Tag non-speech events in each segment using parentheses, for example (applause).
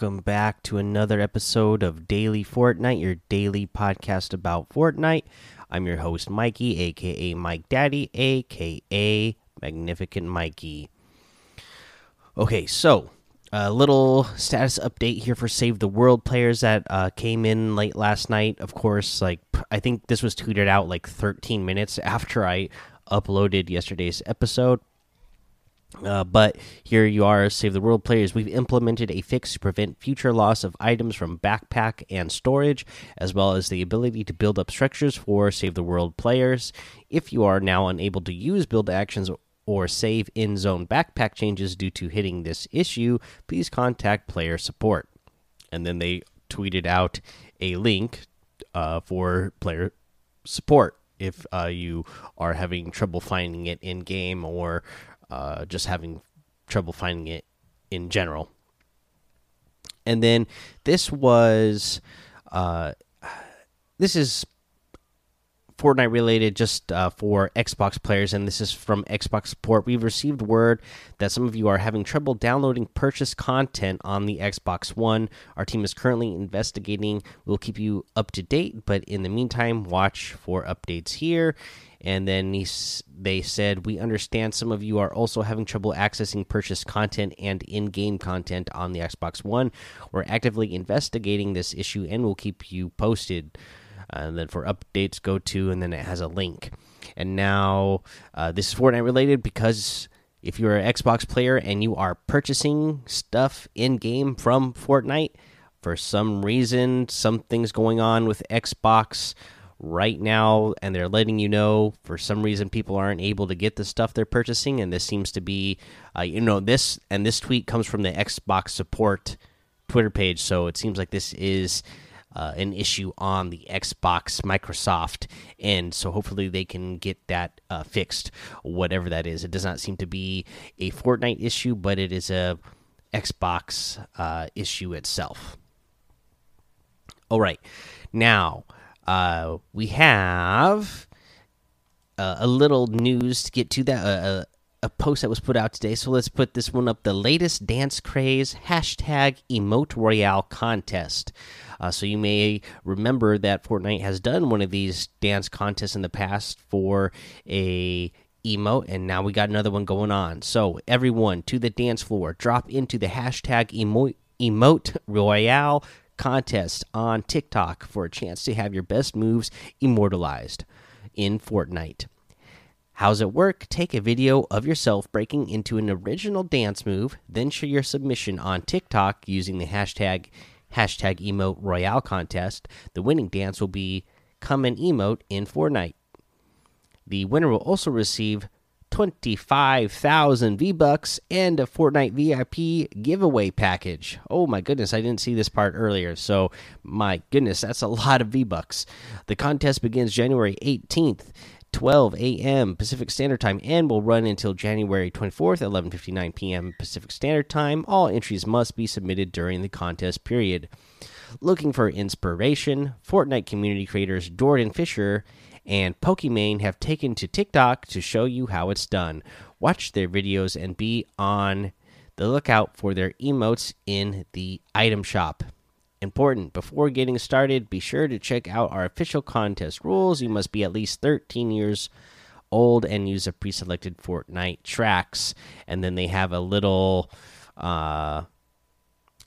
Welcome back to another episode of Daily Fortnite, your daily podcast about Fortnite. I'm your host, Mikey, aka Mike Daddy, aka Magnificent Mikey. Okay, so a little status update here for Save the World players that uh, came in late last night. Of course, like I think this was tweeted out like 13 minutes (laughs) after I uploaded yesterday's episode. Uh, but here you are, Save the World players. We've implemented a fix to prevent future loss of items from backpack and storage, as well as the ability to build up structures for Save the World players. If you are now unable to use build actions or save in zone backpack changes due to hitting this issue, please contact player support. And then they tweeted out a link uh, for player support if uh, you are having trouble finding it in game or uh, just having trouble finding it in general. And then this was, uh, this is Fortnite related just uh, for Xbox players, and this is from Xbox support. We've received word that some of you are having trouble downloading purchase content on the Xbox One. Our team is currently investigating. We'll keep you up to date, but in the meantime, watch for updates here. And then he, they said, We understand some of you are also having trouble accessing purchase content and in game content on the Xbox One. We're actively investigating this issue and we'll keep you posted and then for updates go to and then it has a link and now uh, this is fortnite related because if you're an xbox player and you are purchasing stuff in game from fortnite for some reason something's going on with xbox right now and they're letting you know for some reason people aren't able to get the stuff they're purchasing and this seems to be uh, you know this and this tweet comes from the xbox support twitter page so it seems like this is uh, an issue on the Xbox Microsoft, and so hopefully they can get that uh, fixed, whatever that is. It does not seem to be a Fortnite issue, but it is a Xbox uh, issue itself. All right, now uh, we have uh, a little news to get to that. Uh, a post that was put out today. So let's put this one up. The latest dance craze hashtag emote royale contest. Uh, so you may remember that Fortnite has done one of these dance contests in the past for a emote and now we got another one going on so everyone to the dance floor drop into the hashtag emote, emote royale contest on tiktok for a chance to have your best moves immortalized in fortnite How's it work? Take a video of yourself breaking into an original dance move, then share your submission on TikTok using the hashtag hashtag emote royale contest. The winning dance will become an emote in Fortnite. The winner will also receive 25,000 V Bucks and a Fortnite VIP giveaway package. Oh my goodness, I didn't see this part earlier. So, my goodness, that's a lot of V Bucks. The contest begins January 18th 12 a.m. Pacific Standard Time and will run until January 24th, 11:59 p.m. Pacific Standard Time. All entries must be submitted during the contest period. Looking for inspiration, Fortnite community creators Jordan Fisher and Pokimane have taken to TikTok to show you how it's done. Watch their videos and be on the lookout for their emotes in the item shop. Important. Before getting started, be sure to check out our official contest rules. You must be at least 13 years old and use a pre selected Fortnite tracks. And then they have a little uh,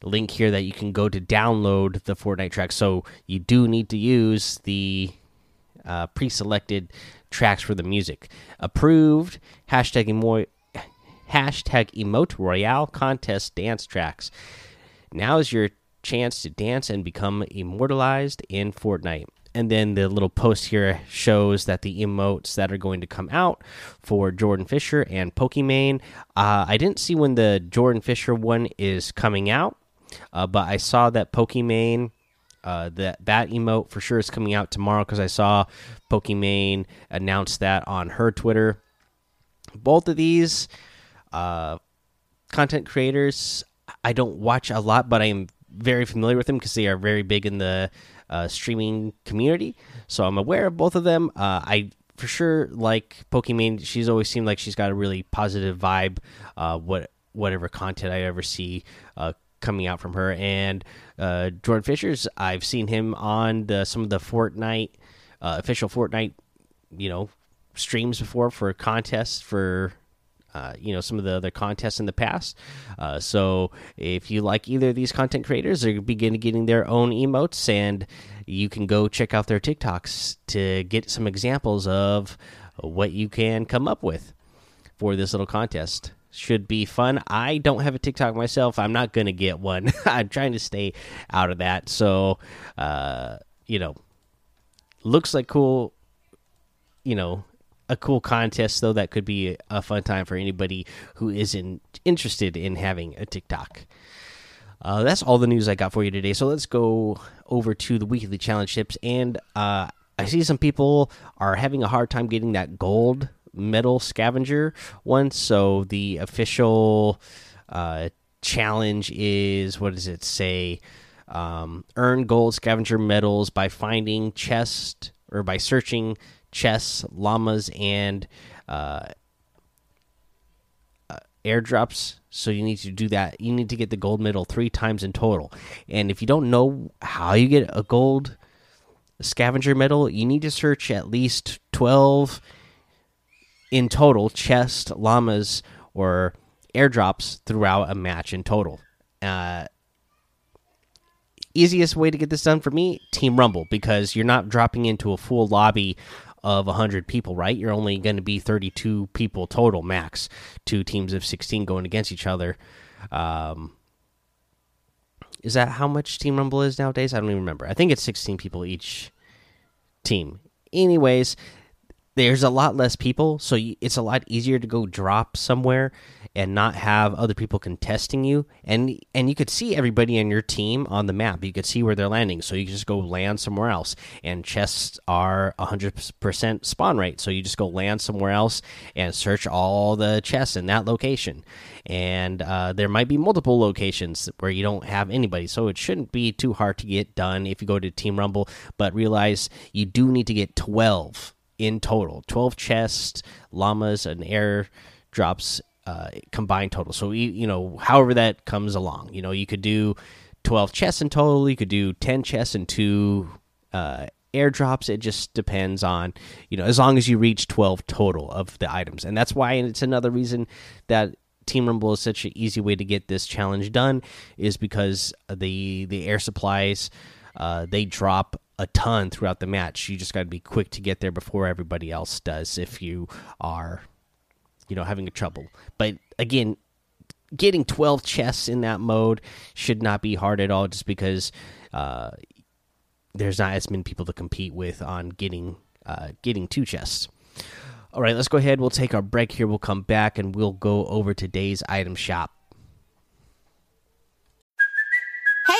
link here that you can go to download the Fortnite tracks. So you do need to use the uh, pre selected tracks for the music. Approved. Hashtag, emo hashtag emote royale contest dance tracks. Now is your chance to dance and become immortalized in Fortnite. And then the little post here shows that the emotes that are going to come out for Jordan Fisher and Pokimane. Uh, I didn't see when the Jordan Fisher one is coming out, uh, but I saw that Pokimane. Uh, that that emote for sure is coming out tomorrow because I saw Pokimane announce that on her Twitter. Both of these uh, content creators, I don't watch a lot, but I am very familiar with them because they are very big in the uh, streaming community. So I'm aware of both of them. Uh, I for sure like Pokimane. She's always seemed like she's got a really positive vibe. Uh, what whatever content I ever see uh, coming out from her. And uh, Jordan Fisher's, I've seen him on the some of the Fortnite uh, official Fortnite, you know, streams before for contests for. Uh, you know some of the other contests in the past. Uh, so if you like either of these content creators, they're beginning getting their own emotes, and you can go check out their TikToks to get some examples of what you can come up with for this little contest should be fun. I don't have a TikTok myself. I'm not going to get one. (laughs) I'm trying to stay out of that. So, uh, you know, looks like cool, you know, a cool contest though that could be a fun time for anybody who isn't interested in having a TikTok. Uh, that's all the news I got for you today. So let's go over to the weekly challenge tips. And uh, I see some people are having a hard time getting that gold medal scavenger one. So the official uh, challenge is what does it say? Um, earn gold scavenger medals by finding chest or by searching chests, llamas, and uh, uh, airdrops. So you need to do that. You need to get the gold medal three times in total. And if you don't know how you get a gold scavenger medal, you need to search at least twelve in total chest llamas or airdrops throughout a match in total. Uh, easiest way to get this done for me, Team Rumble, because you're not dropping into a full lobby of 100 people, right? You're only going to be 32 people total max, two teams of 16 going against each other. Um, is that how much Team Rumble is nowadays? I don't even remember. I think it's 16 people each team. Anyways, there's a lot less people, so it's a lot easier to go drop somewhere and not have other people contesting you. And and you could see everybody in your team on the map. You could see where they're landing, so you just go land somewhere else. And chests are 100% spawn rate, so you just go land somewhere else and search all the chests in that location. And uh, there might be multiple locations where you don't have anybody, so it shouldn't be too hard to get done if you go to Team Rumble. But realize you do need to get 12 in total. 12 chests llamas and air drops uh, combined total. So you, know however that comes along you know you could do 12 chests in total you could do 10 chests and two uh, airdrops it just depends on you know as long as you reach 12 total of the items. And that's why and it's another reason that team rumble is such an easy way to get this challenge done is because the the air supplies uh, they drop a ton throughout the match. You just got to be quick to get there before everybody else does if you are, you know, having a trouble. But again, getting 12 chests in that mode should not be hard at all just because uh, there's not as many people to compete with on getting uh, getting two chests. All right, let's go ahead. We'll take our break here. We'll come back and we'll go over today's item shop.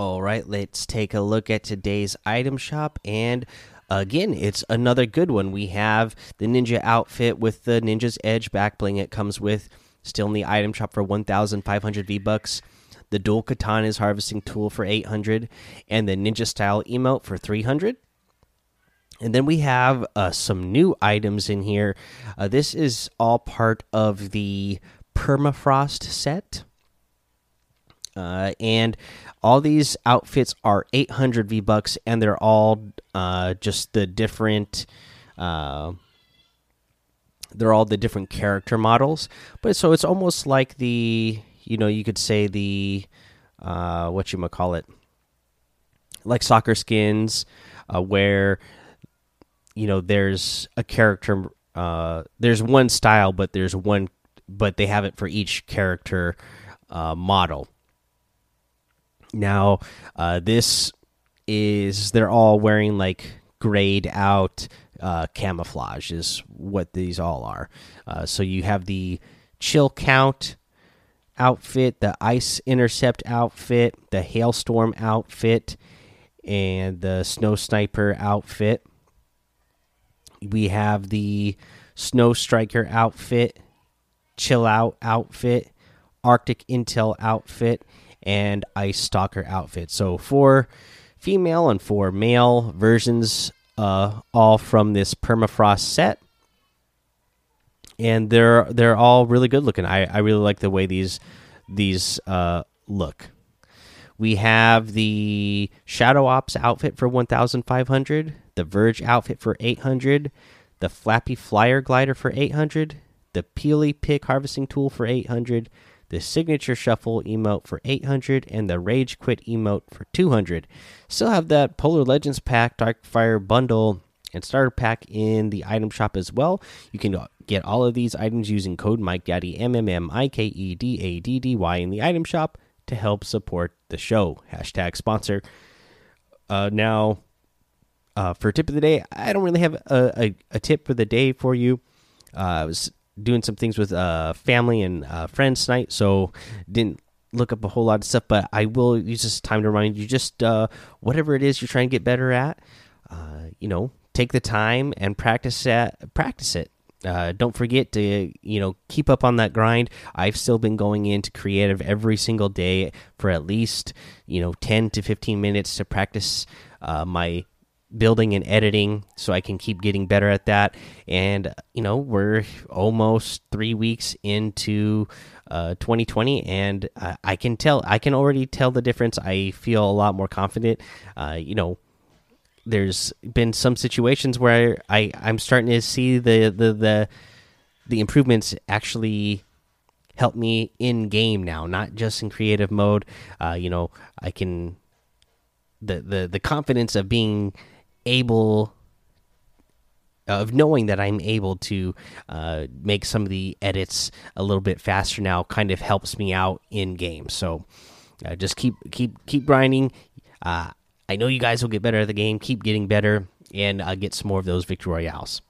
All right, let's take a look at today's item shop. And again, it's another good one. We have the ninja outfit with the ninja's edge back bling. It comes with still in the item shop for 1,500 V bucks. The dual katana's harvesting tool for 800, and the ninja style emote for 300. And then we have uh, some new items in here. Uh, this is all part of the permafrost set. Uh, and all these outfits are 800 V bucks, and they're all uh, just the different. Uh, they're all the different character models, but so it's almost like the you know you could say the uh, what you might call it, like soccer skins, uh, where you know there's a character, uh, there's one style, but there's one, but they have it for each character model. Now, uh, this is they're all wearing like grayed out uh, camouflage is what these all are. Uh, so you have the chill count outfit, the Ice Intercept outfit, the Hailstorm outfit, and the Snow Sniper outfit. We have the Snow Striker outfit, Chill Out outfit, Arctic Intel outfit, and Ice Stalker outfit. So four female and four male versions, uh, all from this permafrost set. And they're they're all really good looking. I, I really like the way these these uh, look. We have the Shadow Ops outfit for 1,500, the Verge outfit for 800, the Flappy Flyer glider for 800, the Peely Pick harvesting tool for 800, the Signature Shuffle emote for 800, and the Rage Quit emote for 200. Still have that Polar Legends pack, Darkfire bundle, and starter pack in the item shop as well. You can get all of these items using code MikeDaddy M M M I K E D A D D Y in the item shop to help support the show. Hashtag sponsor. Uh, now, uh, for tip of the day, I don't really have a, a, a tip for the day for you. Uh, I was doing some things with uh, family and uh, friends tonight, so didn't look up a whole lot of stuff. But I will use this time to remind you just uh, whatever it is you're trying to get better at, uh, you know, take the time and practice that. practice it. Uh, don't forget to you know keep up on that grind. I've still been going into creative every single day for at least you know 10 to 15 minutes to practice uh, my building and editing so I can keep getting better at that. And you know we're almost three weeks into uh, 2020, and uh, I can tell I can already tell the difference. I feel a lot more confident. Uh, you know there's been some situations where I I'm starting to see the the the the improvements actually help me in game now, not just in creative mode. Uh, you know, I can the the the confidence of being able of knowing that I'm able to uh, make some of the edits a little bit faster now kind of helps me out in game. So uh, just keep keep keep grinding. Uh, I know you guys will get better at the game. Keep getting better and uh, get some more of those victory royales.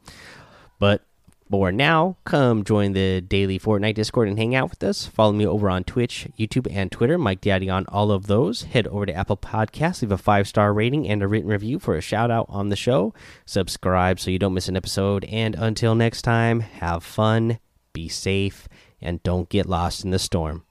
But for now, come join the daily Fortnite Discord and hang out with us. Follow me over on Twitch, YouTube, and Twitter. Mike Daddy on all of those. Head over to Apple Podcasts, leave a five star rating and a written review for a shout out on the show. Subscribe so you don't miss an episode. And until next time, have fun, be safe, and don't get lost in the storm.